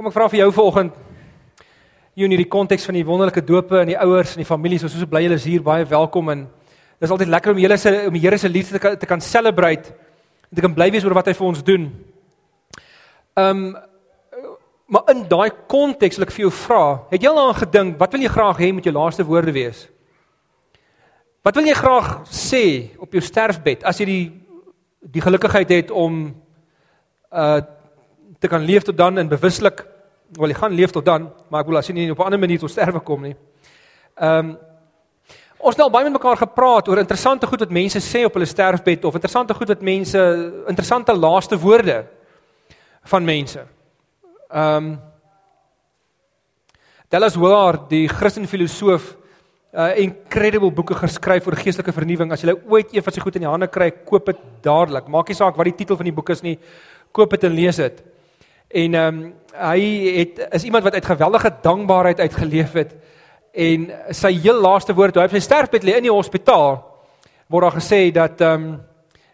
Kom ek vra vir jou vanoggend hier in hierdie konteks van die wonderlike dope en die ouers en die families, ons is so bly julle is hier, baie welkom en dis altyd lekker om julle se om die Here se liefde te kan te kan celebrate en te kan bly wees oor wat hy vir ons doen. Ehm um, maar in daai konteks wil ek vir jou vra, het jy al aan gedink wat wil jy graag hê met jou laaste woorde wees? Wat wil jy graag sê op jou sterfbed as jy die die gelukigheid het om uh te kan leef tot dan en bewuslik wel jy gaan leef tot dan, maar ek wil as jy nie op 'n ander manier tot sterwe kom nie. Ehm um, ons het al baie met mekaar gepraat oor interessante goed wat mense sê op hulle sterfbed of interessante goed wat mense interessante laaste woorde van mense. Ehm um, Dallas Willard, die Christen filosoof, uh incredible boeke geskryf oor geestelike vernuwing. As jy ooit een van sy goed in die hande kry, koop dit dadelik. Maak nie saak wat die titel van die boek is nie, koop dit en lees dit. En ehm um, hy het is iemand wat uit geweldige dankbaarheid uitgeleef het en sy heel laaste woord toe hy op sy sterfbed lê in die hospitaal word daar gesê dat ehm um,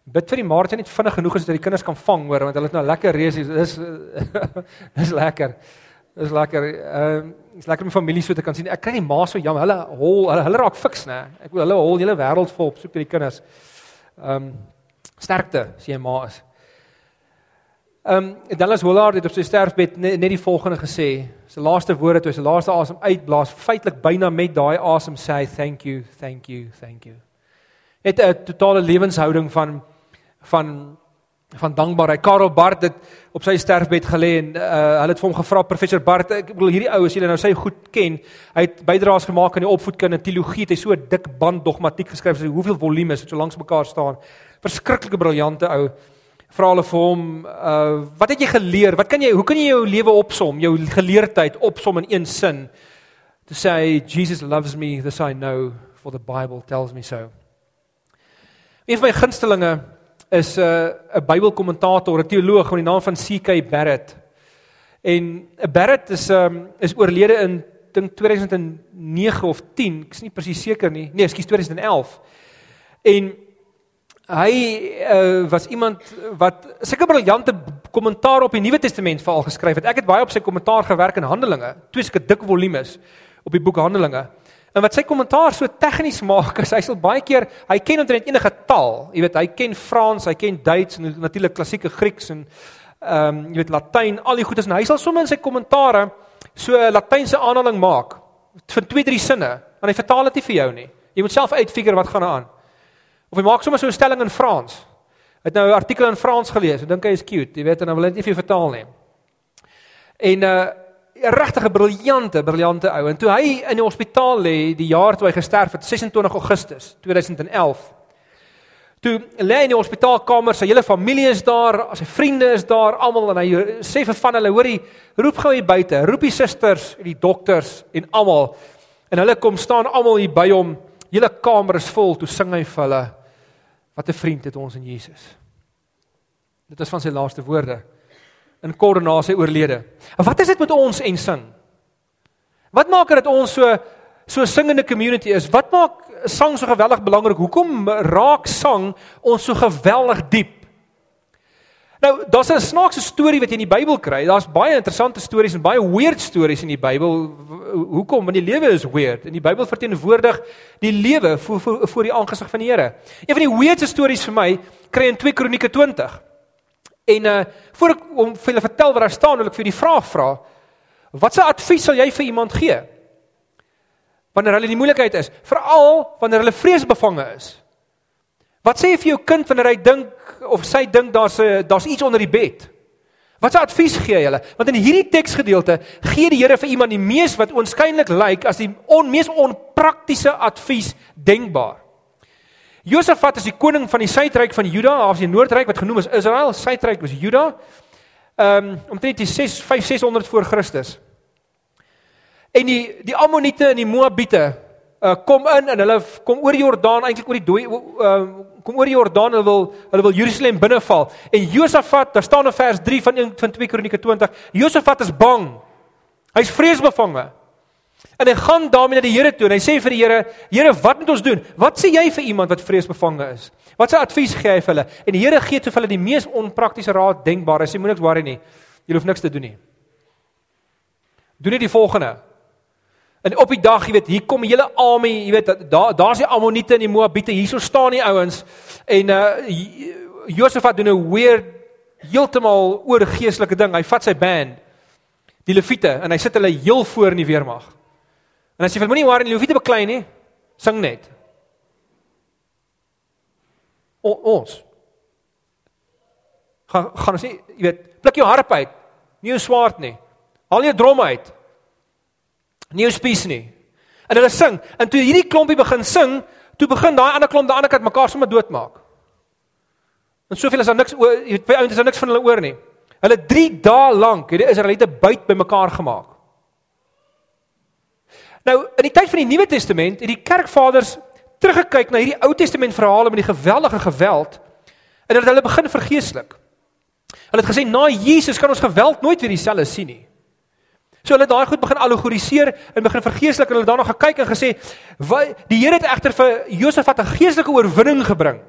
bid vir die Maartjie net vinnig genoeg is dat die kinders kan vang hoor want hulle het nou lekker reis dis dis lekker. Dis lekker. Ehm uh, is lekker om familie so te kan sien. Ek kry die ma so jammer. Hulle hol hulle, hulle raak fiks nê. Ek wil hulle hol hele wêreld vol op soek na die kinders. Ehm um, sterkte jy ma is. Ehm um, Dallas Willard het op sy sterfbed net, net die volgende gesê. Sy laaste woorde toe sy laaste asem uitblaas, feitelik byna met daai asem sê hy thank you, thank you, thank you. Het 'n totale lewenshouding van van van dankbaarheid. Karel Bart het op sy sterfbed gelê en uh, hulle het vir hom gevra professor Bart, ek bedoel hierdie ou as jy nou sy goed ken, hy het bydraes gemaak aan die opvoedkunde teologie, het hy so 'n dik band dogmatiek geskryf, so hoeveel volumes het so langs mekaar staan. Verskriklike briljante ou vra hulle vir hom, uh wat het jy geleer? Wat kan jy hoe kan jy jou lewe opsom, jou geleerdheid opsom in een sin? To say Jesus loves me, this I know, for the Bible tells me so. Een van my gunstelinge is 'n uh, 'n Bybelkommentator, 'n teoloog met die naam van CK Barrett. En 'n uh, Barrett is um is oorlede in dink 2009 of 10, ek is nie presies seker nie. Nee, ekskuus 2011. En hy uh, was iemand wat sulke briljante kommentaar op die Nuwe Testament veral geskryf het. Ek het baie op sy kommentaar gewerk in Handelinge, twee sulke dik volumes op die boek Handelinge. En wat sy kommentaar so tegnies maak, is hy sal baie keer, hy ken omtrent enige taal. Jy weet, hy ken Frans, hy ken Duits en natuurlik klassieke Grieks en ehm um, jy weet Latyn, al die goedes en hy sal sommer in sy kommentare so 'n Latynse aanhaling maak van twee drie sinne en hy vertaal dit nie vir jou nie. Jy moet self uitfigure wat gaan aan. Of hy maak sommer so 'n stelling in Frans. Hy het nou 'n artikel in Frans gelees. Ek dink hy is cute, jy weet, en dan wil hy net nie vir vertaal nie. En uh 'n regtige briljante, briljante ou. En toe hy in die hospitaal lê die jaar toe hy gesterf het, 26 Augustus 2011. Toe lê hy in die hospitaalkamer, sy hele familie is daar, sy vriende is daar, almal en hy sê vir van hulle, hoorie, roep gou hier buite, roep die susters, die dokters en almal. En hulle kom staan almal hier by hom. Hele kamer is vol, toe sing hy vir hulle Wat 'n vriend het ons in Jesus. Dit is van sy laaste woorde in kort na sy oorlede. Wat is dit met ons en sing? Wat maak dit ons so so singende community is? Wat maak sang so geweldig belangrik? Hoekom raak sang ons so geweldig diep? Nou, daar's 'n snaakse storie wat jy in die Bybel kry. Daar's baie interessante stories en baie weird stories in die Bybel. Hoekom? Want die lewe is weird. In die Bybel verteenwoordig die lewe voor voor, voor die aangesig van die Here. Een van die weirdste stories vir my kry in 2 Kronieke 20. En uh voor ek om vir julle vertel wat daar staan, wil ek vir die vraag vra. Watse advies sal jy vir iemand gee? Wanneer hulle in die moeilikheid is, veral wanneer hulle vreesbevange is. Wat sê jy vir jou kind wanneer hy dink of sy dink daar's 'n daar's iets onder die bed? Wat se advies gee jy hulle? Want in hierdie teksgedeelte gee die Here vir iemand die mees wat oënskynlik lyk as die on, mees onpraktiese advies denkbaar. Josafat is die koning van die suidryk van Juda, of die noordryk wat genoem is Israel, suidryk was Juda. Ehm um, omtrent die 6 5600 voor Christus. En die die Ammoniete en die Moabiete uh, kom in en hulle kom oor die Jordaan eintlik oor die dooi uh, kom oor die Jordaan hulle wil hulle wil Jerusalem binneval en Josafat daar staan in vers 3 van 1 van 2 Kronieke 20 Josafat is bang. Hy's vreesbevange. En hy gaan daarmee na die Here toe en hy sê vir die Here Here wat moet ons doen? Wat sê jy vir iemand wat vreesbevange is? Wat se advies gee hy vir hulle? En die Here gee toe vir hulle die mees onpraktiese raad denkbaar. Hy sê moenie niks worry nie. Jy hoef niks te doen nie. Doen net die volgende. En op die dag, jy weet, hier kom 'n hele army, jy weet, daar daar's die Ammoniete en die Moabiete, hierso staan die ouens en uh Josafat doen 'n weird heeltemal oor geestelike ding. Hy vat sy band, die Lewiete, en hy sit hulle heel voor in die weermag. En hy sê vir moenie waar in die Lewiete beklei nie, sing net. O, ons gaan gaan ons nie, jy weet, pluk jou harp uit. Nie jou swaard nie. Haal jou drom uit. Nie jou spies nie. En hulle sing. En toe hierdie klompie begin sing, toe begin daai ander klomp daai ander kant mekaar sommer doodmaak. En soveel is daar niks oor, jy weet, by ouens is daar niks van hulle oor nie. Hulle 3 dae lank het die Israeliete byt bymekaar gemaak. Nou, in die tyd van die Nuwe Testament het die kerkvaders teruggekyk na hierdie Ou Testament verhale met die geweldige geweld en het hulle begin vergeestelik. Hulle het gesê na Jesus kan ons geweld nooit weer dieselfde sien nie. So hulle het daai goed begin allegoriseer en begin vergeestelik en hulle daarna gekyk en gesê, "Wat die Here het egter vir Josafat 'n geestelike oorwinning gebring."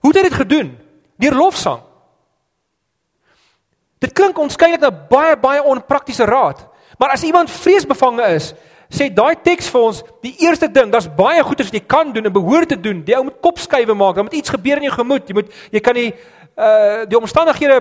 Hoe het hy dit gedoen? Deur lofsang. Dit klink onskynlik na baie baie onpraktiese raad, maar as iemand vreesbevange is, sê daai teks vir ons, die eerste ding, daar's baie goeie wat jy kan doen en behoort te doen. Die ou moet kopskuive maak, dan moet iets gebeur in jou gemoed. Jy moet jy kan nie uh die omstandighede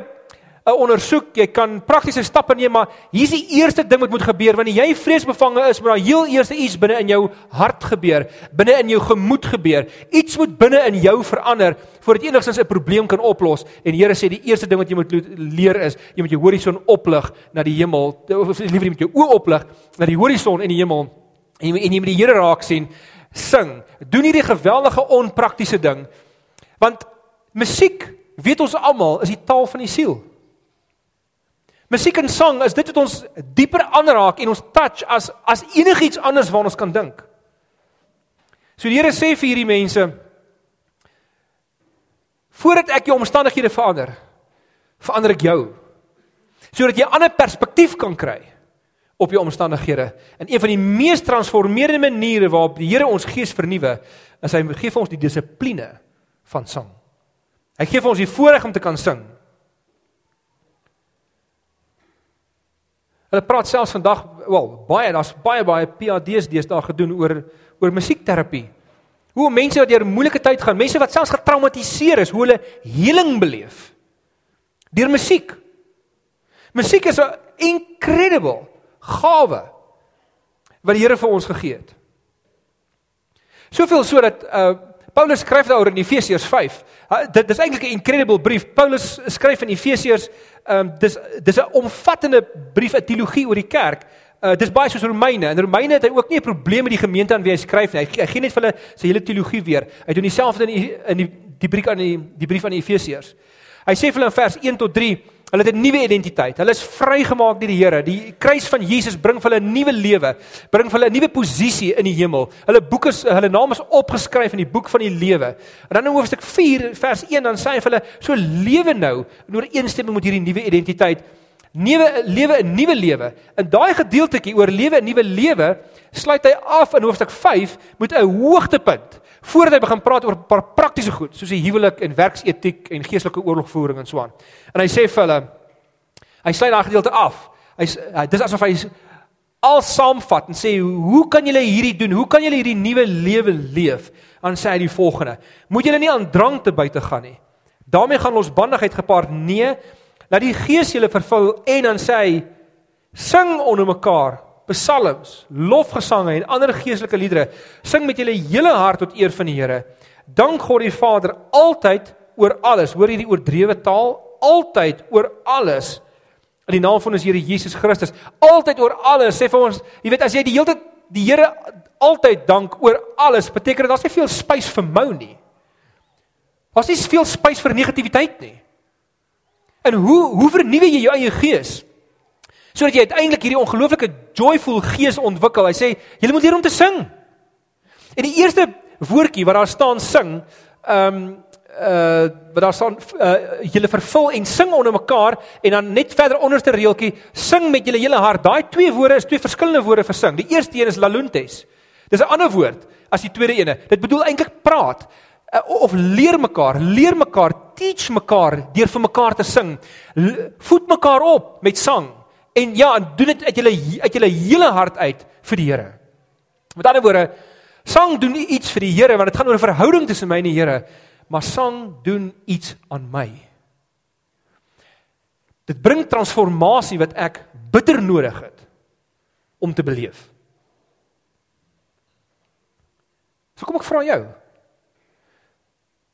'n ondersoek, jy kan praktiese stappe neem, maar hier's die eerste ding wat moet gebeur wanneer jy vreesbevange is, moet daar heel eers iets binne in jou hart gebeur, binne in jou gemoed gebeur. Iets moet binne in jou verander voordat jy enigstens 'n probleem kan oplos. En Here sê die eerste ding wat jy moet leer is, jy moet jou horison oplig na die hemel, of liewer jy moet jou oë oplig na die horison en die hemel. En jy, en jy moet die Here raak sien sing. Doen hierdie geweldige onpraktiese ding. Want musiek, weet ons almal, is die taal van die siel. Musiek en sang is dit wat ons dieper aanraak en ons touch as as enigiets anders waarna ons kan dink. So die Here sê vir hierdie mense voordat ek jou omstandighede verander, verander ek jou sodat jy 'n ander perspektief kan kry op jou omstandighede. En een van die mees transformerende maniere waarop die Here ons gees vernuwe, is hy gee vir ons die dissipline van sang. Hy gee vir ons die voorreg om te kan sing. Hulle praat selfs vandag, wel, baie, daar's baie baie PhD's deesdae gedoen oor oor musiekterapie. Hoe mense wat deur 'n moeilike tyd gaan, mense wat selfs getraumatiseer is, hoe hulle heling beleef deur musiek. Musiek is 'n incredible gawe wat die Here vir ons gegee het. Soveel so dat uh Paulus skryf daaroor in Efesiërs 5. Uh, dit dis eintlik 'n incredible brief. Paulus skryf in Efesiërs ehm um, dis dis 'n omvattende brief, 'n teologie oor die kerk. Uh dis baie soos Romeine. In Romeine het hy ook nie 'n probleem met die gemeente aan wie hy skryf nie. Hy, hy gee net vir hulle sy hele teologie weer. Hy doen dieselfde in die, in die die brief aan die die brief aan die Efesiërs. Hy sê vir hulle in vers 1 tot 3 Hulle het 'n nuwe identiteit. Hulle is vrygemaak deur die Here. Die kruis van Jesus bring vir hulle 'n nuwe lewe, bring vir hulle 'n nuwe posisie in die hemel. Hulle boek is hulle naam is opgeskryf in die boek van die lewe. En dan in hoofstuk 4 vers 1 dan sê hy vir hulle so lewe nou in ooreenstemming met hierdie nuwe identiteit. Nuwe lewe 'n nuwe lewe. In daai gedeeltjie oor lewe 'n nuwe lewe sluit hy af in hoofstuk 5 met 'n hoogtepunt voordat hy begin praat oor 'n paar praktiese goed soos die huwelik en werksetiek en geestelike oorlogvoering en so aan. En hy sê vir hulle hy sluit daai gedeelte af. Hy dis asof hy al saamvat en sê hoe kan julle hierdie doen? Hoe kan julle hierdie nuwe lewe leef? Dan sê hy die volgende: Moet julle nie aan drank te buite gaan nie. daarmee gaan losbandigheid gepaard. Nee, laat die Gees julle vervul en dan sê hy sing onder mekaar psalms, lofgesange en ander geestelike liedere. Sing met julle hele hart tot eer van die Here. Dank God die Vader altyd oor alles. Hoor hierdie oordrewe taal, altyd oor alles. In die naam van ons Here Jesus Christus, altyd oor alles. Sê vir ons, jy weet as jy die hele tyd die Here altyd dank oor alles, beteken dit daar's nie veel spys vir mou nie. Daar's nie veel spys vir negativiteit nie. En hoe hoe vernuwe jy jou eie gees? Sodat jy uiteindelik hierdie ongelooflike joyful gees ontwikkel. Hy sê jy moet leer om te sing. En die eerste woordjie wat daar staan sing, ehm um, uh wat daar staan uh julle vervul en sing onder mekaar en dan net verder onderste reeltjie sing met julle hele hart. Daai twee woorde is twee verskillende woorde vir sing. Die eerste een is laluntes. Dis 'n ander woord as die tweede ene. Dit bedoel eintlik praat uh, of leer mekaar, leer mekaar, teach mekaar deur vir mekaar te sing. Voed mekaar op met sang En ja, en doen dit uit julle uit julle hele hart uit vir die Here. Met ander woorde, sang doen iets vir die Here want dit gaan oor 'n verhouding tussen my en die Here, maar sang doen iets aan my. Dit bring transformasie wat ek bitter nodig het om te beleef. So kom ek vra jou.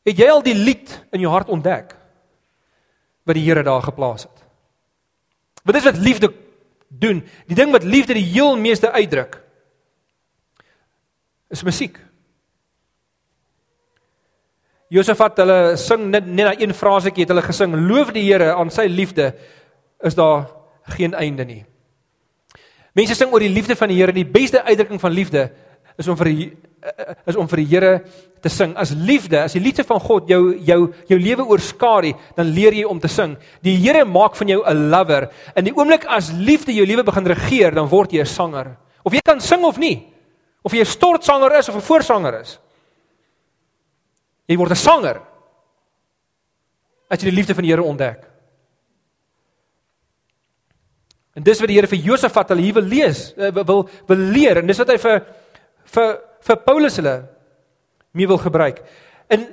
Het jy al die lied in jou hart ontdek wat die Here daar geplaas het? Wat is wat liefde doen? Die ding wat liefde die heel meeste uitdruk is musiek. Josafat hulle sing net net na een frasetjie het hulle gesing loof die Here aan sy liefde is daar geen einde nie. Mense sing oor die liefde van die Here, die beste uitdrukking van liefde is om vir is om vir die Here te sing. As liefde, as die liefde van God jou jou jou lewe oorskadu, dan leer jy om te sing. Die Here maak van jou 'n lover. In die oomblik as liefde jou lewe begin regeer, dan word jy 'n sanger. Of jy kan sing of nie. Of jy 'n stortsanger is of 'n voorsanger is. Jy word 'n sanger. As jy die liefde van die Here ontdek. En dis wat die Here vir Josafat hulle hier wil lees, eh, wil wil leer en dis wat hy vir vir vir Paulus hulle mee wil gebruik. En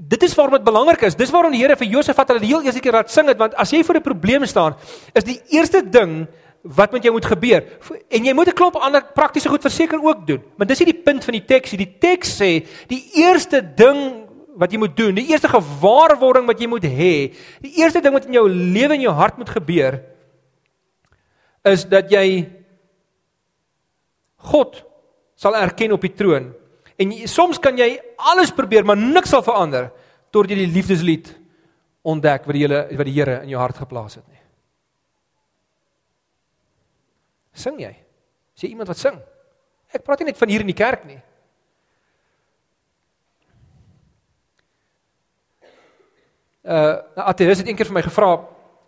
dit is waarom dit belangrik is. Dis waarom die Here vir Josafat hulle die heel eerste keer laat sing het want as jy voor 'n probleem staan, is die eerste ding wat met jou moet gebeur. En jy moet 'n klomp ander praktiese goed verseker ook doen. Maar dis nie die punt van die teks nie. Die teks sê die eerste ding wat jy moet doen, die eerste gewaarwording wat jy moet hê, die eerste ding wat in jou lewe en jou hart moet gebeur is dat jy God sal erken op die troon. En jy, soms kan jy alles probeer, maar niks sal verander tot jy die liefdeslied ontdek wat die hele wat die Here in jou hart geplaas het nie. Sing jy? Is jy iemand wat sing? Ek praat nie net van hier in die kerk nie. Uh, Atheus het eendag vir my gevra,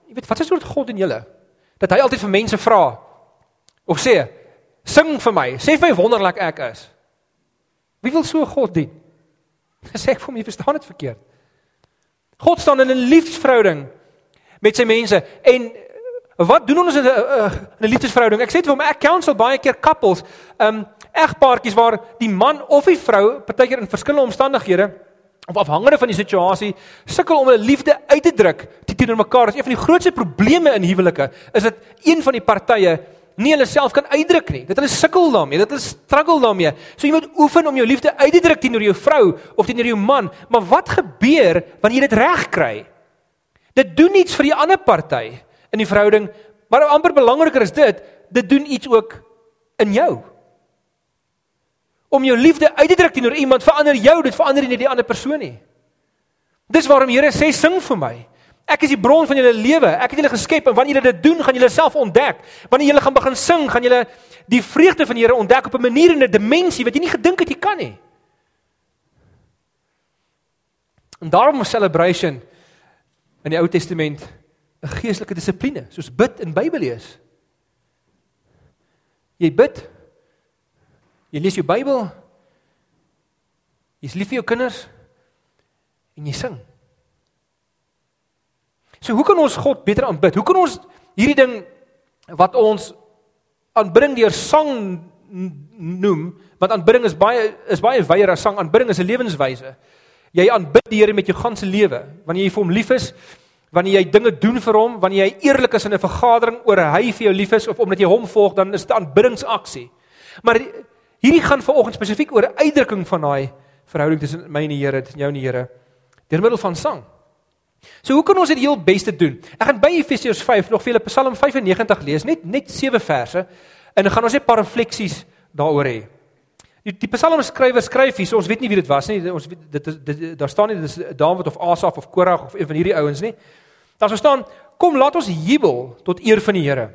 jy weet, wat is soort God in julle? Dat hy altyd vir mense vra of sê, sing vir my, sê vir my wonderlik ek is. Wie wil so God dien? Sê ek vir jy verstaan dit verkeerd. God staan in 'n liefdesverhouding met sy mense en Wat doen ons in 'n uh, 'n liefdesverhouding? Ek sê dit vir hom, ek counsel baie keer couples, um egpaartjies waar die man of die vrou partykeer in verskillende omstandighede of afhangende van die situasie sukkel om 'n liefde uit te druk teenoor mekaar. Dit is een van die grootste probleme in huwelike is dat een van die partye nie hulle self kan uitdruk nie. Dat hulle sukkel daarmee, dat hulle struggle daarmee. So jy moet oefen om jou liefde uit te druk teenoor jou vrou of teenoor jou man. Maar wat gebeur wanneer jy dit reg kry? Dit doen iets vir die ander party in die verhouding, maar amper belangriker is dit, dit doen iets ook in jou. Om jou liefde uit te druk teenoor iemand verander jou, dit verander nie die ander persoon nie. Dis waarom Here sê sing vir my. Ek is die bron van julle lewe. Ek het julle geskep en wanneer julle dit doen, gaan julle self ontdek. Wanneer julle gaan begin sing, gaan julle die vreugde van die Here ontdek op 'n manier en 'n dimensie wat jy nie gedink het jy kan nie. En daarom is celebration in die Ou Testament 'n geestelike dissipline, soos bid en Bybel lees. Jy bid. Jy lees jou Bybel. Jy's lief vir jou kinders en jy sing. So hoe kan ons God beter aanbid? Hoe kan ons hierdie ding wat ons aanbring deur sang noem, want aanbidding is baie is baie wyeer as sang. Aanbidding is 'n lewenswyse. Jy aanbid die Here met jou ganse lewe. Wanneer jy vir hom lief is, wanneer jy dinge doen vir hom, wanneer jy eerlik is in 'n vergadering oor hy vir jou lief is of omdat jy hom volg, dan is dit aanbiddingsaksie. Maar hierdie gaan vanoggend spesifiek oor 'n uitdrukking van daai verhouding tussen my en die Here, tussen jou en die Here, deur middel van sang. So hoe kan ons dit heel beste doen? Ek gaan by Efesiërs 5 nog vir julle Psalm 95 lees, net net 7 verse en dan gaan ons net 'n paar refleksies daaroor hê. Die, die psalmskrywer skryf hier, so ons weet nie wie dit was nie. Ons weet dit is dit, daar staan nie dis Dawid of Asaf of Korag of een van hierdie ouens nie. Daar staan: "Kom, laat ons jubel tot eer van die Here.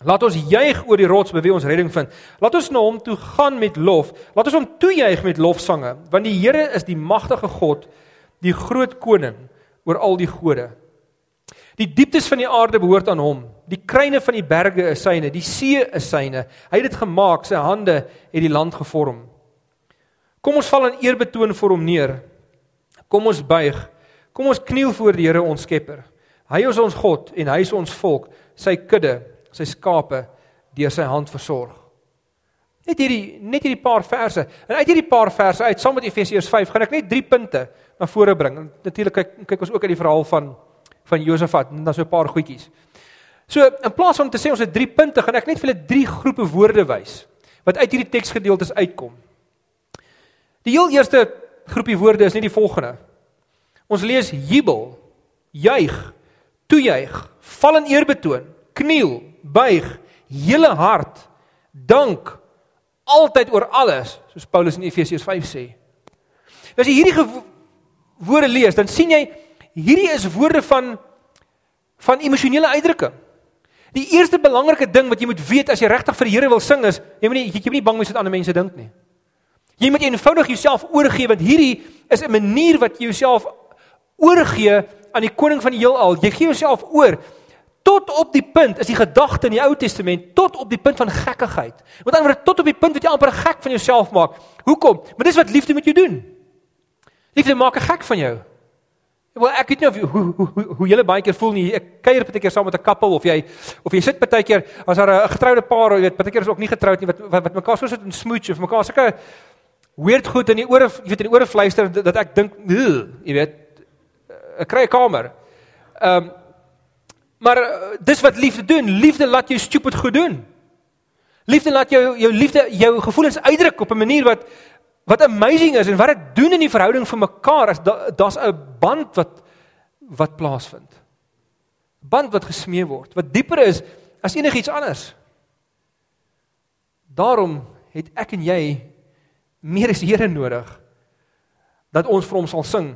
Laat ons juig oor die rots by wie ons redding vind. Laat ons na hom toe gaan met lof. Laat ons hom toejuig met lofsange, want die Here is die magtige God, die groot koning oor al die gode." Die dieptes van die aarde behoort aan hom. Die kruine van die berge is syne, die see is syne. Hy het dit gemaak, sy hande het die land gevorm. Kom ons val in eerbetoon voor hom neer. Kom ons buig. Kom ons kniel voor die Here ons Skepper. Hy is ons God en hy is ons volk, sy kudde, sy skape deur sy hand versorg. Net hierdie net hierdie paar verse. En uit hierdie paar verse uit saam met Efesiërs 5 gaan ek net 3 punte na vore bring. Natuurlik kyk kyk ons ook uit die verhaal van van Josafat en dan so 'n paar goedjies. So in plaas van te sê ons het 3 punte, gaan ek net vir julle 3 groepe woorde wys wat uit hierdie teksgedeeltes uitkom. Die heel eerste groepie woorde is net die volgende. Ons lees jubel, juig, toejuig, val in eer betoon, kniel, buig, hele hart, dank, altyd oor alles, soos Paulus in Efesiërs 5 sê. As jy hierdie woorde lees, dan sien jy hierdie is woorde van van emosionele uitdrukking. Die eerste belangrike ding wat jy moet weet as jy regtig vir die Here wil sing is, jy moet nie jy moet nie bang wees wat ander mense dink nie. Jy moet eenvoudig jouself oorgee want hierdie is 'n manier wat jy jouself oorgee aan die koning van die heelal. Jy gee jouself oor tot op die punt is die gedagte in die Ou Testament tot op die punt van gekkigheid. Met ander woorde tot op die punt wat jy amper gek van jouself maak. Hoekom? Want dis wat liefde met jou doen. Liefde maak 'n gek van jou. Wel ek weet nie of hoe hoe hoe, hoe julle baie keer voel nie. Ek kuier baie keer saam met 'n koppel of jy of jy sit baie keer as daar 'n getroude paar, jy weet, baie keer is ook nie getroud nie wat wat, wat mekaar so sit en smooch of mekaar sulke weird goed in die ore, jy weet in die ore fluister dat ek dink, jy weet, ek kry 'n kamer. Ehm um, Maar uh, dis wat liefde doen. Liefde laat jou stupid goed doen. Liefde laat jou jou liefde jou gevoelens uitdruk op 'n manier wat wat amazing is en wat dit doen in die verhouding vir mekaar as daar's da 'n band wat wat plaasvind. Band wat gesmee word, wat dieper is as enigiets anders. Daarom het ek en jy meer as Here nodig dat ons vir hom sal sing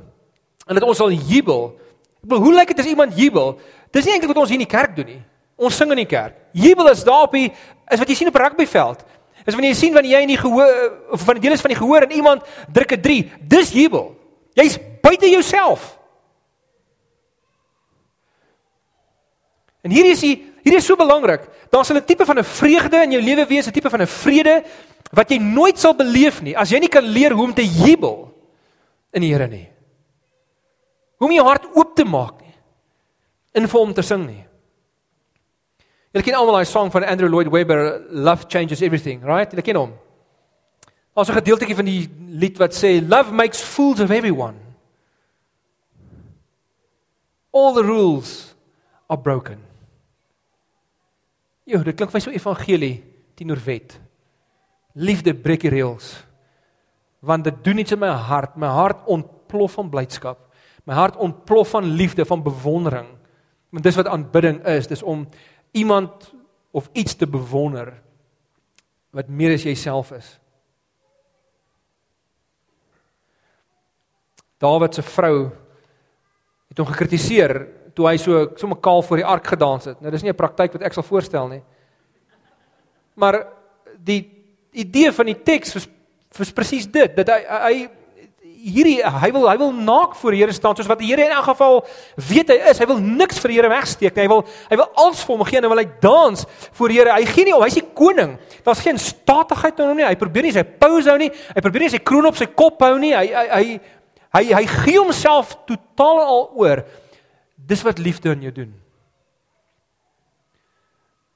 en dat ons sal jubel. Ek bedoel, hoe lyk dit as iemand jubel? Dis nie eintlik wat ons hier in die kerk doen nie. Ons sing in die kerk. Jubel is daar op die is wat jy sien op 'n rugbyveld. Is wanneer jy sien wanneer jy in die gehoor of van die deel is van die gehoor en iemand druk 'n 3. Dis jubel. Jy's buite jouself. En hier is die hier is so belangrik. Daar's 'n tipe van 'n vreugde in jou lewe wees, 'n tipe van 'n vrede wat jy nooit sal beleef nie as jy nie kan leer hoe om te jubel in die Here nie. Hoe om jou hart oop te maak in vir hom te sing nie. Julle ken almal daai song van Andrew Lloyd Webber Love Changes Everything, right? Julle ken hom. Daar's 'n gedeeltjie van die lied wat sê love makes fools of everyone. All the rules are broken. Jo, dit klink vir my so evangelie teenoor wet. Liefde breek die reëls. Want dit doen iets in my hart. My hart ontplof van blydskap. My hart ontplof van liefde, van bewondering. Want dis wat aanbidding is, dis om iemand of iets te bewonder wat meer as jouself is. Dawid se vrou het hom gekritiseer toe hy so sommer kaal voor die ark gedans het. Nou dis nie 'n praktyk wat ek sal voorstel nie. Maar die idee van die teks is, is presies dit dat hy hy hierdie hy wil hy wil naak voor die Here staan soos wat die Here in elk geval weet hy is. Hy wil niks vir die Here wegsteek nie. Hy wil hy wil alles vir hom gee en hy wil hy dans voor die Here. Hy gee nie om, hy's die koning. Daar's geen statigheid in hom nie. Hy probeer nie sy pose hou nie. Hy probeer nie sy kroon op sy kop hou nie. Hy hy hy hy, hy gee homself totaal al oor. Dis wat liefde in jou doen.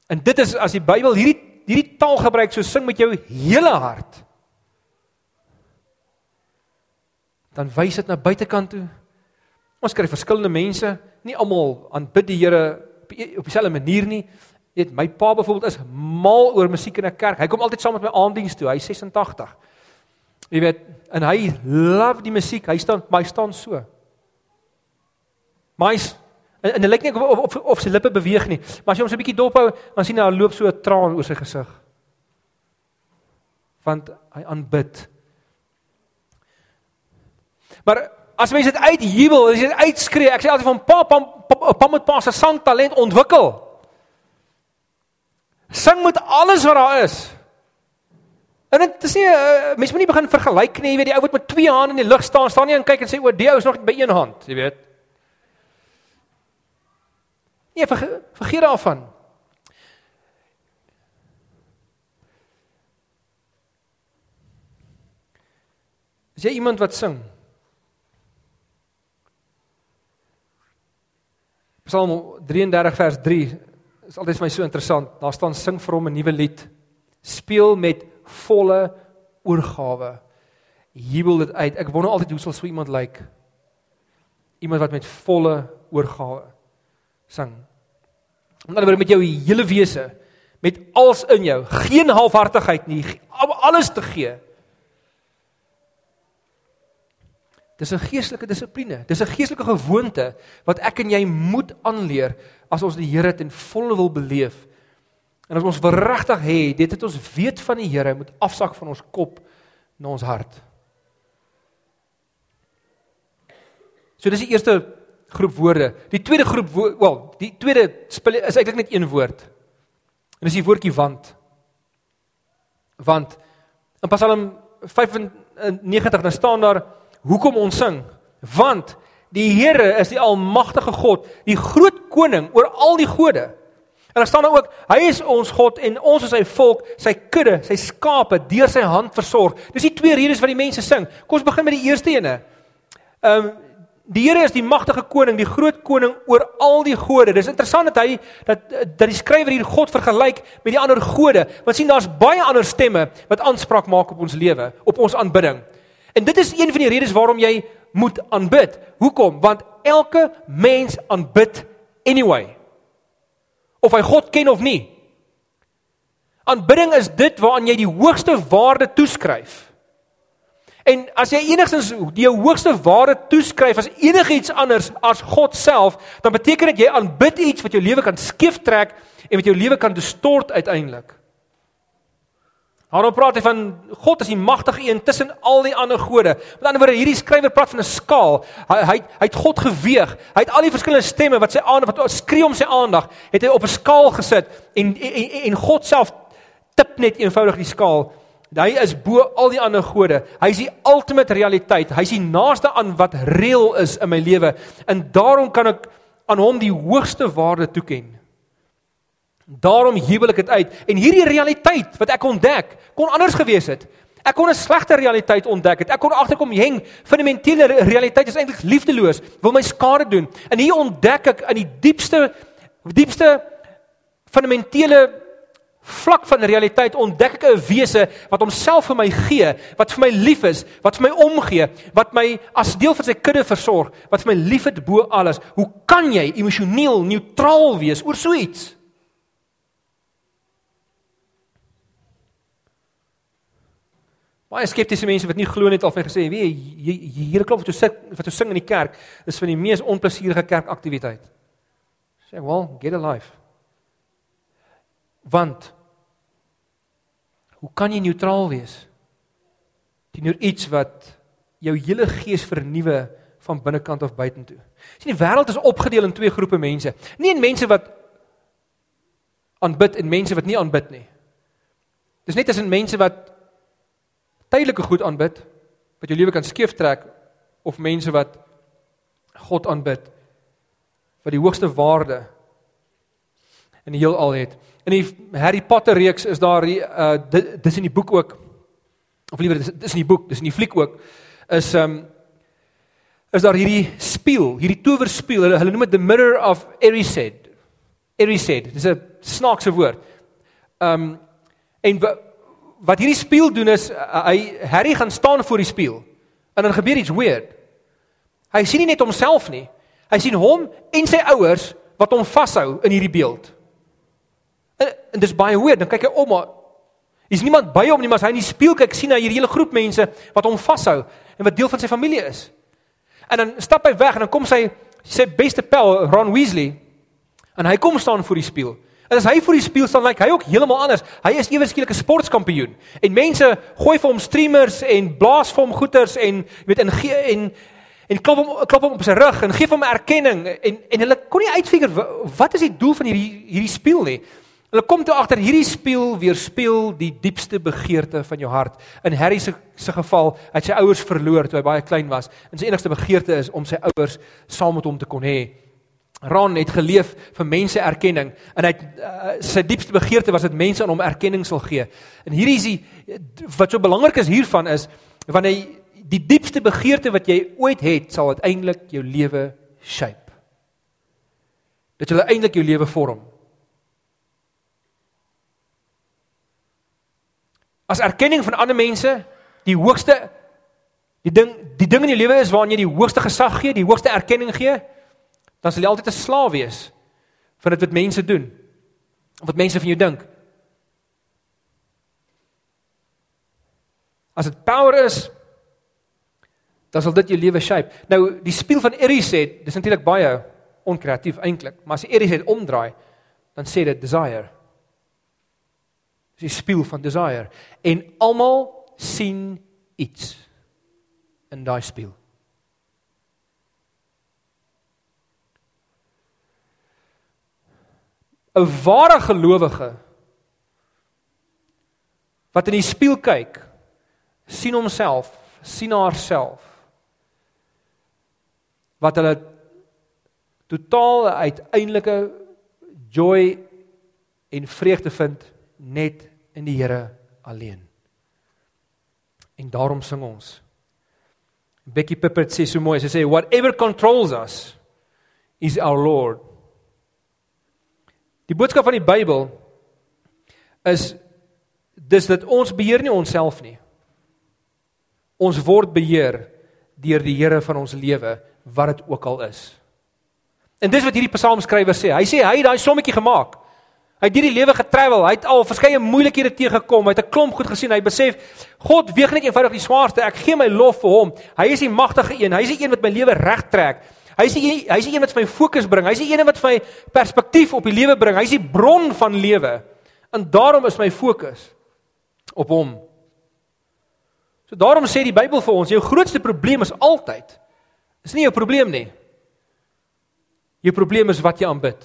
En dit is as die Bybel hierdie hierdie taal gebruik so sing met jou hele hart. Dan wys dit na buitekant toe. Ons kry verskillende mense, nie almal aanbid die Here op e-, dieselfde manier nie. Net my pa byvoorbeeld is mal oor musiek in 'n kerk. Hy kom altyd saam met my aanddiens toe. Hy's 86. Jy weet, en hy love die musiek. Hy staan my staan so. Maar hy's en, en dit lyk nie of, of of sy lippe beweeg nie. Maar as jy hom so 'n bietjie dop hou, dan sien jy daar loop so 'n traan oor sy gesig. Want hy aanbid Maar as mense dit uitjubel, as jy dit uitskree, ek sê altyd van pa pa pa met pa se sangtalent ontwikkel. Sing met alles wat daar is. En dit is nie uh, mense moet nie begin vergelyk nie, jy weet die ou wat met twee hande in die lug staan, staan nie en kyk en sê o, die ou is nog by een hand, jy weet. Nee, ver, vergeet daarvan. Is jy iemand wat sing? Psalm 33 vers 3 is altyd vir my so interessant. Daar staan sing vir hom 'n nuwe lied. Speel met volle oorgawe. Jubel dit uit. Ek wonder altyd hoe sal so iemand lyk? Iemand wat met volle oorgawe sing. Omdat jy met jou hele wese, met alles in jou, geen halfhartigheid nie, alles te gee. Dis 'n geestelike dissipline. Dis 'n geestelike gewoonte wat ek en jy moet aanleer as ons die Here ten volle wil beleef. En as ons verregtig hê, dit het ons weet van die Here moet afsak van ons kop na ons hart. So dis die eerste groep woorde. Die tweede groep wel, die tweede is eintlik net een woord. En dis die woordjie want. Want in Psalm 95 dan staan daar hoekom ons sing? Want die Here is die almagtige God, die groot koning oor al die gode. En daar staan daar ook, hy is ons God en ons is sy volk, sy kudde, sy skape deur sy hand versorg. Dis die twee redes wat die mense sing. Kom ons begin met die eerste ene. Ehm um, die Here is die magtige koning, die groot koning oor al die gode. Dis interessant dat hy dat dat die skrywer hier God vergelyk met die ander gode. Want sien daar's baie ander stemme wat aanspraak maak op ons lewe, op ons aanbidding. En dit is een van die redes waarom jy moet aanbid. Hoekom? Want elke mens aanbid anyway. Of hy God ken of nie. Aanbidding is dit waaraan jy die hoogste waarde toeskryf. En as jy enigstens die hoogste waarde toeskryf as enigiets anders as God self, dan beteken dit jy aanbid iets wat jou lewe kan skeeftrek en wat jou lewe kan distort uiteindelik. Daarom praat hy van God as die magtige een tussen al die ander gode. Met ander woorde, hierdie skrywer praat van 'n skaal. Hy hy hy het God geweeg. Hy het al die verskillende stemme wat sy aandag wat skree om sy aandag, het hy op 'n skaal gesit en en, en God self tip net eenvoudig die skaal. Hy is bo al die ander gode. Hy is die ultimate realiteit. Hy is die naaste aan wat reël is in my lewe. En daarom kan ek aan hom die hoogste waarde toeken. Daarom jubel ek dit uit. En hierdie realiteit wat ek ontdek, kon anders gewees het. Ek kon 'n slegte realiteit ontdek het. Ek kon agterkom heng fundamentele realiteit is eintlik liefdeloos, wil my skade doen. En hier ontdek ek in die diepste diepste fundamentele vlak van realiteit ontdek ek 'n wese wat homself vir my gee, wat vir my lief is, wat vir my omgee, wat my as deel van sy kudde versorg, wat vir my liefhet bo alles. Hoe kan jy emosioneel neutraal wees oor so iets? Baie skeptiese mense wat nie glo net al van gesê, weet jy, hier klop wat jy sing wat jy sing in die kerk is van die mees onplesierige kerkaktiwiteit. Sê, "Well, get a life." Want hoe kan jy neutraal wees teenoor iets wat jou hele gees vernuwe van binnekant af buitentoe? Sien, die wêreld is opgedeel in twee groepe mense. Nie in mense wat aanbid en mense wat nie aanbid nie. Dis net as in mense wat tydelike goed aanbid wat jou lewe kan skeeftrek of mense wat God aanbid wat die hoogste waarde in die heelal het. In die Harry Potter reeks is daar die uh dis in die boek ook of liewer dis, dis in die boek, dis in die fliek ook is um is daar hierdie spieël, hierdie towerspieël. Hulle hulle noem dit the mirror of Erised. Erised. Dis 'n snaakse woord. Um en wat hierdie spieël doen is uh, hy Harry gaan staan voor die spieël en dan gebeur iets weird. Hy sien nie net homself nie. Hy sien hom en sy ouers wat hom vashou in hierdie beeld. En, en dis baie weird. Dan kyk hy om maar is niemand by hom nie, maar as hy in die spieël kyk, sien hy hierdie hele groep mense wat hom vashou en wat deel van sy familie is. En dan stap hy weg en dan kom sy sy beste pel Ron Weasley en hy kom staan voor die spieël. En as hy voor die spieël staan, lyk like, hy ook heeltemal anders. Hy is ewe skielik 'n sportkampioen. En mense gooi vir hom streamers en blaas vir hom goeters en weet en gee en en klop hom klop hom op sy rug en gee hom erkenning en en hulle kon nie uitfigure wat is die doel van hierdie hierdie spieël nie. Hulle kom toe agter hierdie spieël weerspieël die diepste begeerte van jou hart. In Harry se se geval, hy het sy ouers verloor toe hy baie klein was en sy enigste begeerte is om sy ouers saam met hom te kon hê. Ron het geleef vir mense erkenning en hy uh, sy diepste begeerte was dat mense aan hom erkenning sal gee. En hierdie is die wat so belangrik is hiervan is wanneer jy die diepste begeerte wat jy ooit het sal uiteindelik jou lewe shape. Dat jy uiteindelik jou lewe vorm. As erkenning van ander mense, die hoogste die ding die ding in jou lewe is waaraan jy die hoogste gesag gee, die hoogste erkenning gee, dan sal jy altyd 'n slaaf wees van dit wat mense doen. Wat mense van jou dink. As dit power is, dan sal dit jou lewe shape. Nou die speel van Eris sê, dis natuurlik baie onkreatief eintlik, maar as Eris dit omdraai, dan sê dit desire. Dis die speel van desire en almal sien iets in daai speel. – 'n Ware gelowige wat in die spieël kyk, sien homself, sien haarself. Wat hulle totaal uiteindelike joy en vreugde vind net in die Here alleen. En daarom sing ons. Becky Pippert sê so mooi, sy sê whatever controls us is our Lord. Die boodskap van die Bybel is dis dat ons beheer nie onsself nie. Ons word beheer deur die Here van ons lewe wat dit ook al is. En dis wat hierdie psalmskrywer sê. Hy sê hy het daai sommetjie gemaak. Hy het hierdie lewe getravel. Hy het al verskeie moeilikhede teëgekom. Hy het 'n klomp goed gesien. Hy besef God weeg net eenvoudig die swaarste. Ek gee my lof vir hom. Hy is die magtige een. Hy is die een wat my lewe regtrek. Hy is die hy is die een wat my fokus bring. Hy is die een wat my perspektief op die lewe bring. Hy is die bron van lewe. En daarom is my fokus op hom. So daarom sê die Bybel vir ons, jou grootste probleem is altyd is nie jou probleem nie. Jou probleem is wat jy aanbid.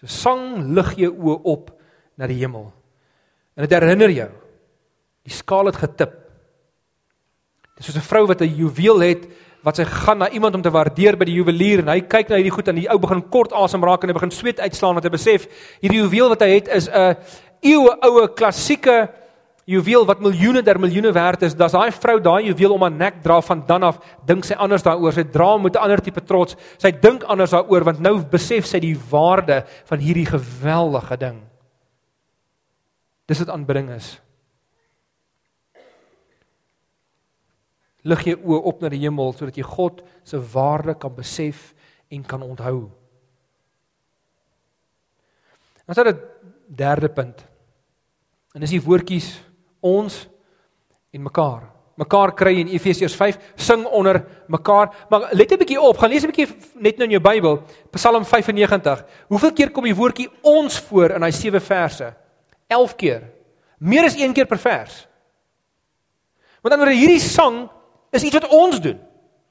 So sang lig jou oë op na die hemel. En dit herinner jou. Die skaal het getip. Dis soos 'n vrou wat 'n juweel het wat sy gaan na iemand om te waardeer by die juwelier en hy kyk na hierdie goed en die ou begin kort asem raak en hy begin sweet uitslaan want hy besef hierdie juweel wat hy het is 'n eeue oue klassieke juweel wat miljoene der miljoene werd is, dan daai vrou daai juweel om haar nek dra van dan af, dink sy anders daaroor. Sy dra met 'n ander tipe trots. Sy dink anders daaroor want nou besef sy die waarde van hierdie geweldige ding. Dis wat aanbidding is. Lig jy oë op na die hemel sodat jy God se waarde kan besef en kan onthou. Ons het 'n derde punt. En dis die woordjies ons en mekaar. Mekaar kry in Efesiërs 5 sing onder mekaar. Maar let 'n bietjie op, gaan lees 'n bietjie net nou in jou Bybel, Psalm 95. Hoeveel keer kom die woordjie ons voor in daai 7 verse? 11 keer. Meer as een keer per vers. Want dan word hierdie sang is iets wat ons doen.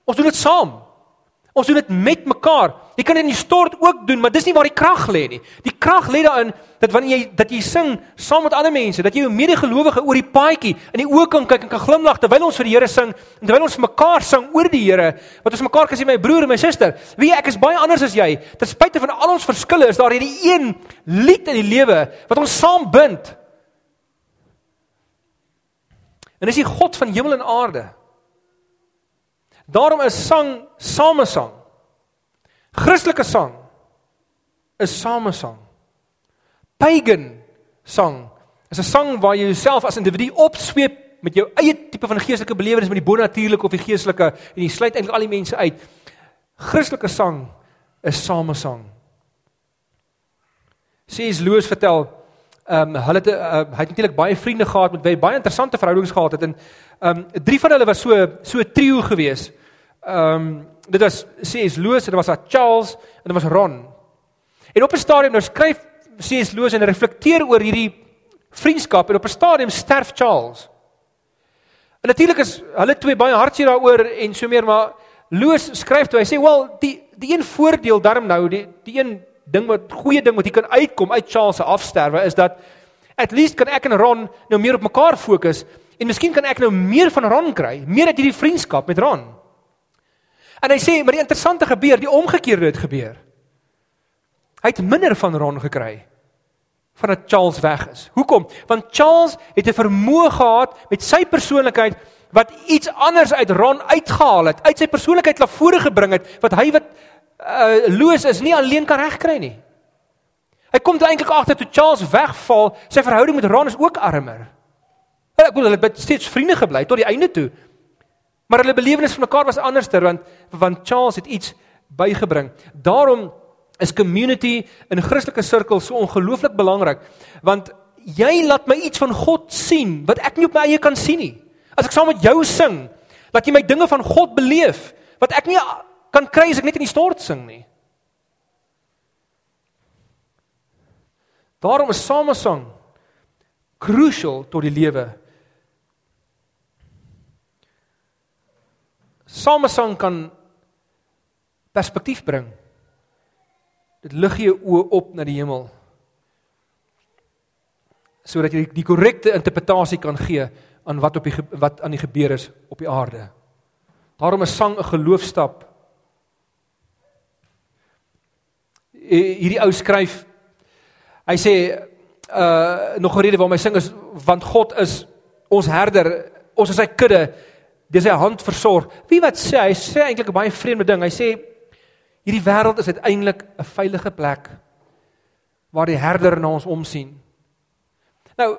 Ons doen dit saam. Ons doen dit met mekaar. Jy kan dit in die stort ook doen, maar dis nie waar die krag lê nie. Die krag lê daarin dat wanneer jy dat jy sing saam met ander mense, dat jy jou medegelowige oor die paadjie in die oë kan kyk en kan glimlag terwyl ons vir die Here sing en terwyl ons vir mekaar sing oor die Here, wat ons mekaar kan sê my broer en my suster. Wie ek is baie anders as jy. Ten spyte van al ons verskille is daar hierdie een lied in die lewe wat ons saam bind. En dis die God van hemel en aarde. Daarom is sang samesang. Christelike sang is samesang. Pagan sang is 'n sang waar jy jouself as individu opsweep met jou eie tipe van geestelike belewenis met die bonatuurlike of die geestelike en jy sluit eintlik al die mense uit. Christelike sang is samesang. Sies Louis vertel, ehm um, hulle het uh, hy het natuurlik baie vriende gehad met baie interessante verhoudings gehad het en ehm um, drie van hulle was so so trio geweest ehm um, dit was C.S. Lewis en dit was Charles en dit was Ron. En op 'n stadium nou skryf C.S. Lewis en reflekteer oor hierdie vriendskap en op 'n stadium sterf Charles. En natuurlik is hulle twee baie hartseer daaroor en so meer maar Lewis skryf toe hy sê wel die die een voordeel daarom nou die die een ding wat goeie ding wat hier kan uitkom uit Charles se afsterwe is dat at least kan ek en Ron nou meer op mekaar fokus en miskien kan ek nou meer van Ron kry, meer uit hierdie vriendskap met Ron. En hy sê, maar die interessante gebeur, die omgekeerde het gebeur. Hy het minder van Ron gekry vandat Charles weg is. Hoekom? Want Charles het 'n vermoë gehad met sy persoonlikheid wat iets anders uit Ron uitgehaal het, uit sy persoonlikheid laat vore gebring het wat hy wat uh Loos is nie alleen kan regkry nie. Hy kom eintlik agter toe Charles wegval, sy verhouding met Ron is ook armer. Ek bedoel hulle het steeds vriende gebly tot die einde toe. Maar hulle belewenis van mekaar was anderster want want Charles het iets bygebring. Daarom is community in Christelike sirkels so ongelooflik belangrik want jy laat my iets van God sien wat ek nie op my eie kan sien nie. As ek saam met jou sing, laat jy my dinge van God beleef wat ek nie kan kry as ek net in die stort sing nie. Daarom is samesang crucial tot die lewe. Samesang kan perspektief bring. Dit lig jou oë op na die hemel sodat jy die korrekte interpretasie kan gee aan wat op die wat aan die gebeur is op die aarde. Daarom is sang 'n geloofstap. Hierdie ou skryf hy sê uh nog 'n rede waarom hy sing is want God is ons herder, ons is sy kudde, dis sy hand versorg. Wie wat sê hy sê eintlik 'n baie vreemde ding. Hy sê hierdie wêreld is uiteindelik 'n veilige plek waar die herder na ons omsien. Nou,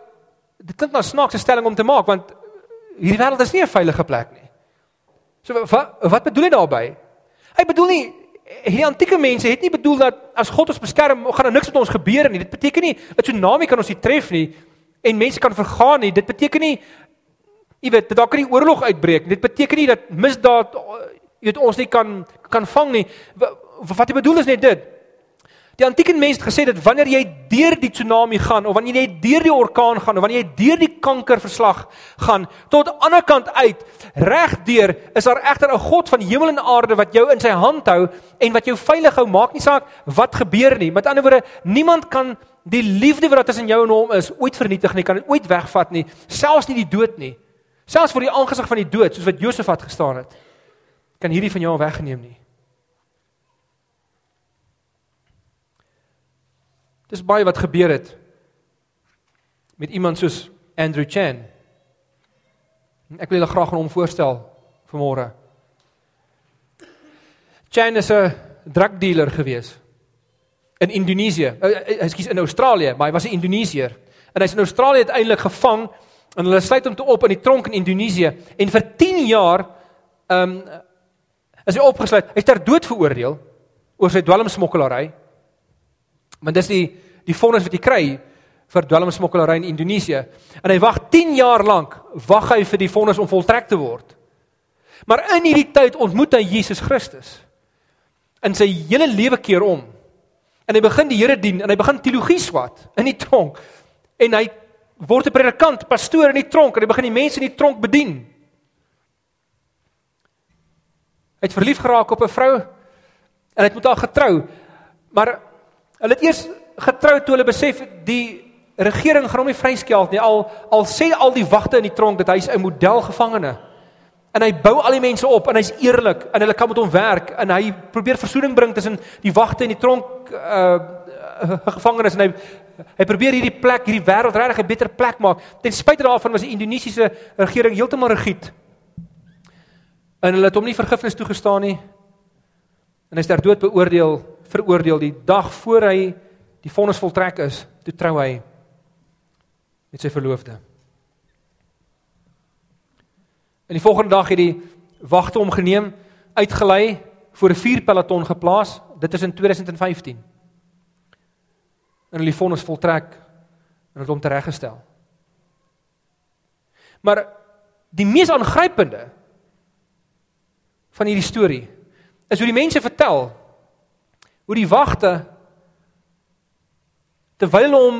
dit klink na 'n snaakse stelling om te maak want hierdie wêreld is nie 'n veilige plek nie. So wat wat bedoel hy daarmee? Hy bedoel nie hierdie antieke mense het nie bedoel dat as God ons beskerm, gaan daar niks met ons gebeur nie. Dit beteken nie 'n tsunami kan ons nie tref nie en mense kan vergaan nie. Dit beteken nie jy weet, daar kan nie oorlog uitbreek nie. Dit beteken nie dat misdaad jy weet ons nie kan kan vang nie. Wat hy bedoel is net dit. Die antieke mense het gesê dat wanneer jy deur die tsunami gaan of wanneer jy deur die orkaan gaan of wanneer jy deur die kankerverslag gaan tot aan die ander kant uit, regdeur is daar egter 'n God van hemel en aarde wat jou in sy hand hou en wat jou veilig hou, maak nie saak wat gebeur nie. Met ander woorde, niemand kan die liefde wat tussen jou en hom is ooit vernietig nie, kan dit ooit wegvat nie, selfs nie die dood nie. Selfs voor die aangesig van die dood, soos wat Josef het gestaan het, kan hierdie van jou weggeneem nie. Dis baie wat gebeur het met iemand soos Andrew Chan. Ek wil julle graag aan hom voorstel vanmôre. Chan is 'n drugdealer gewees in Indonesië. Ekskuus in Australië, maar hy was 'n Indonesiër. En hy's in Australië uiteindelik gevang en hulle sluit hom toe op in die tronk in Indonesië en vir 10 jaar ehm um, is hy opgesluit. Hy's ter dood veroordeel oor sy dwelmsmokkelary. Want dis die die vonnis wat jy kry vir dwelmsmokkelary in Indonesië. En hy wag 10 jaar lank, wag hy vir die vonnis om voltrek te word. Maar in hierdie tyd ontmoet hy Jesus Christus. In sy hele lewe keer om. En hy begin die Here dien en hy begin teologie swat in die tronk. En hy word 'n predikant, pastoor in die tronk en hy begin die mense in die tronk bedien. Hy het verlief geraak op 'n vrou en hy het met haar getrou. Maar Hulle het eers getrou toe hulle besef die regering gaan hom nie vryskelk nie. Al al sê al die wagte in die tronk dat hy's 'n modelgevangene. En hy bou al die mense op en hy's eerlik en hulle kan met hom werk en hy probeer versoening bring tussen die wagte en die tronk uh gevangenes en hy hy probeer hierdie plek, hierdie wêreld regtig 'n beter plek maak. Ten spyte daarvan was die Indonesiese regering heeltemal rigied. En hulle het hom nie vergifnis toegestaan nie. En hy's ter dood beoordeel veroordeel die dag voor hy die vonnis voltrek is, toe trou hy met sy verloofde. En die volgende dag het die wagte hom geneem, uitgelei voor 'n vuurpeloton geplaas. Dit is in 2015. En hulle vonnis voltrek en het hom tereggestel. Maar die mees aangrypende van hierdie storie is hoe die mense vertel hoe die wagte terwyl hulle hom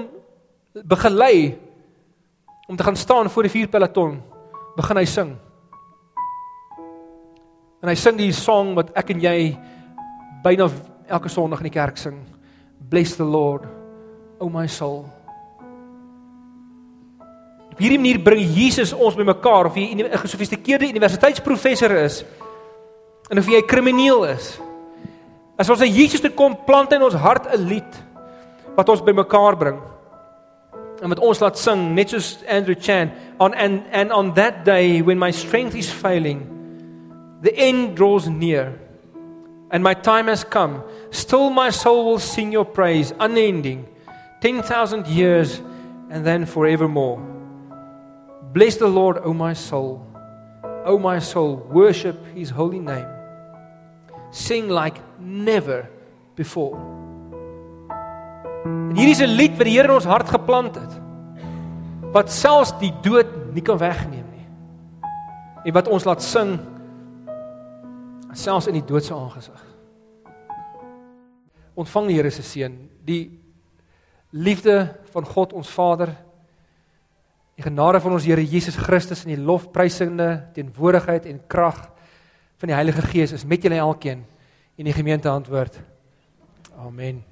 begelei om te gaan staan voor die vuurpeloton begin hy sing. En hy sing die song wat ek en jy byna elke sonderdag in die kerk sing. Bless the lord o my soul. Op hierdie manier bring Jesus ons bymekaar of jy 'n gesofistikeerde universiteitsprofessor is en of jy 'n krimineel is As ons aan Jesus toe kom, plant hy in ons hart 'n lied wat ons bymekaar bring. En met ons laat sing, net soos Andrew Chan, on and and on that day when my strength is failing, the end draws near and my time has come, still my soul will sing your praise unending 10,000 years and then forevermore. Bless the Lord, O my soul. O my soul, worship his holy name. Sing like never before. En hier is 'n lied wat die Here in ons hart geplant het. Wat selfs die dood nie kan wegneem nie. En wat ons laat sing selfs in die dood se aangesig. Ontvang die Here se seën, die liefde van God ons Vader, die genade van ons Here Jesus Christus en die lofprysende teenwoordigheid en krag van die Heilige Gees is met julle elkeen en die gemeente antwoord. Amen.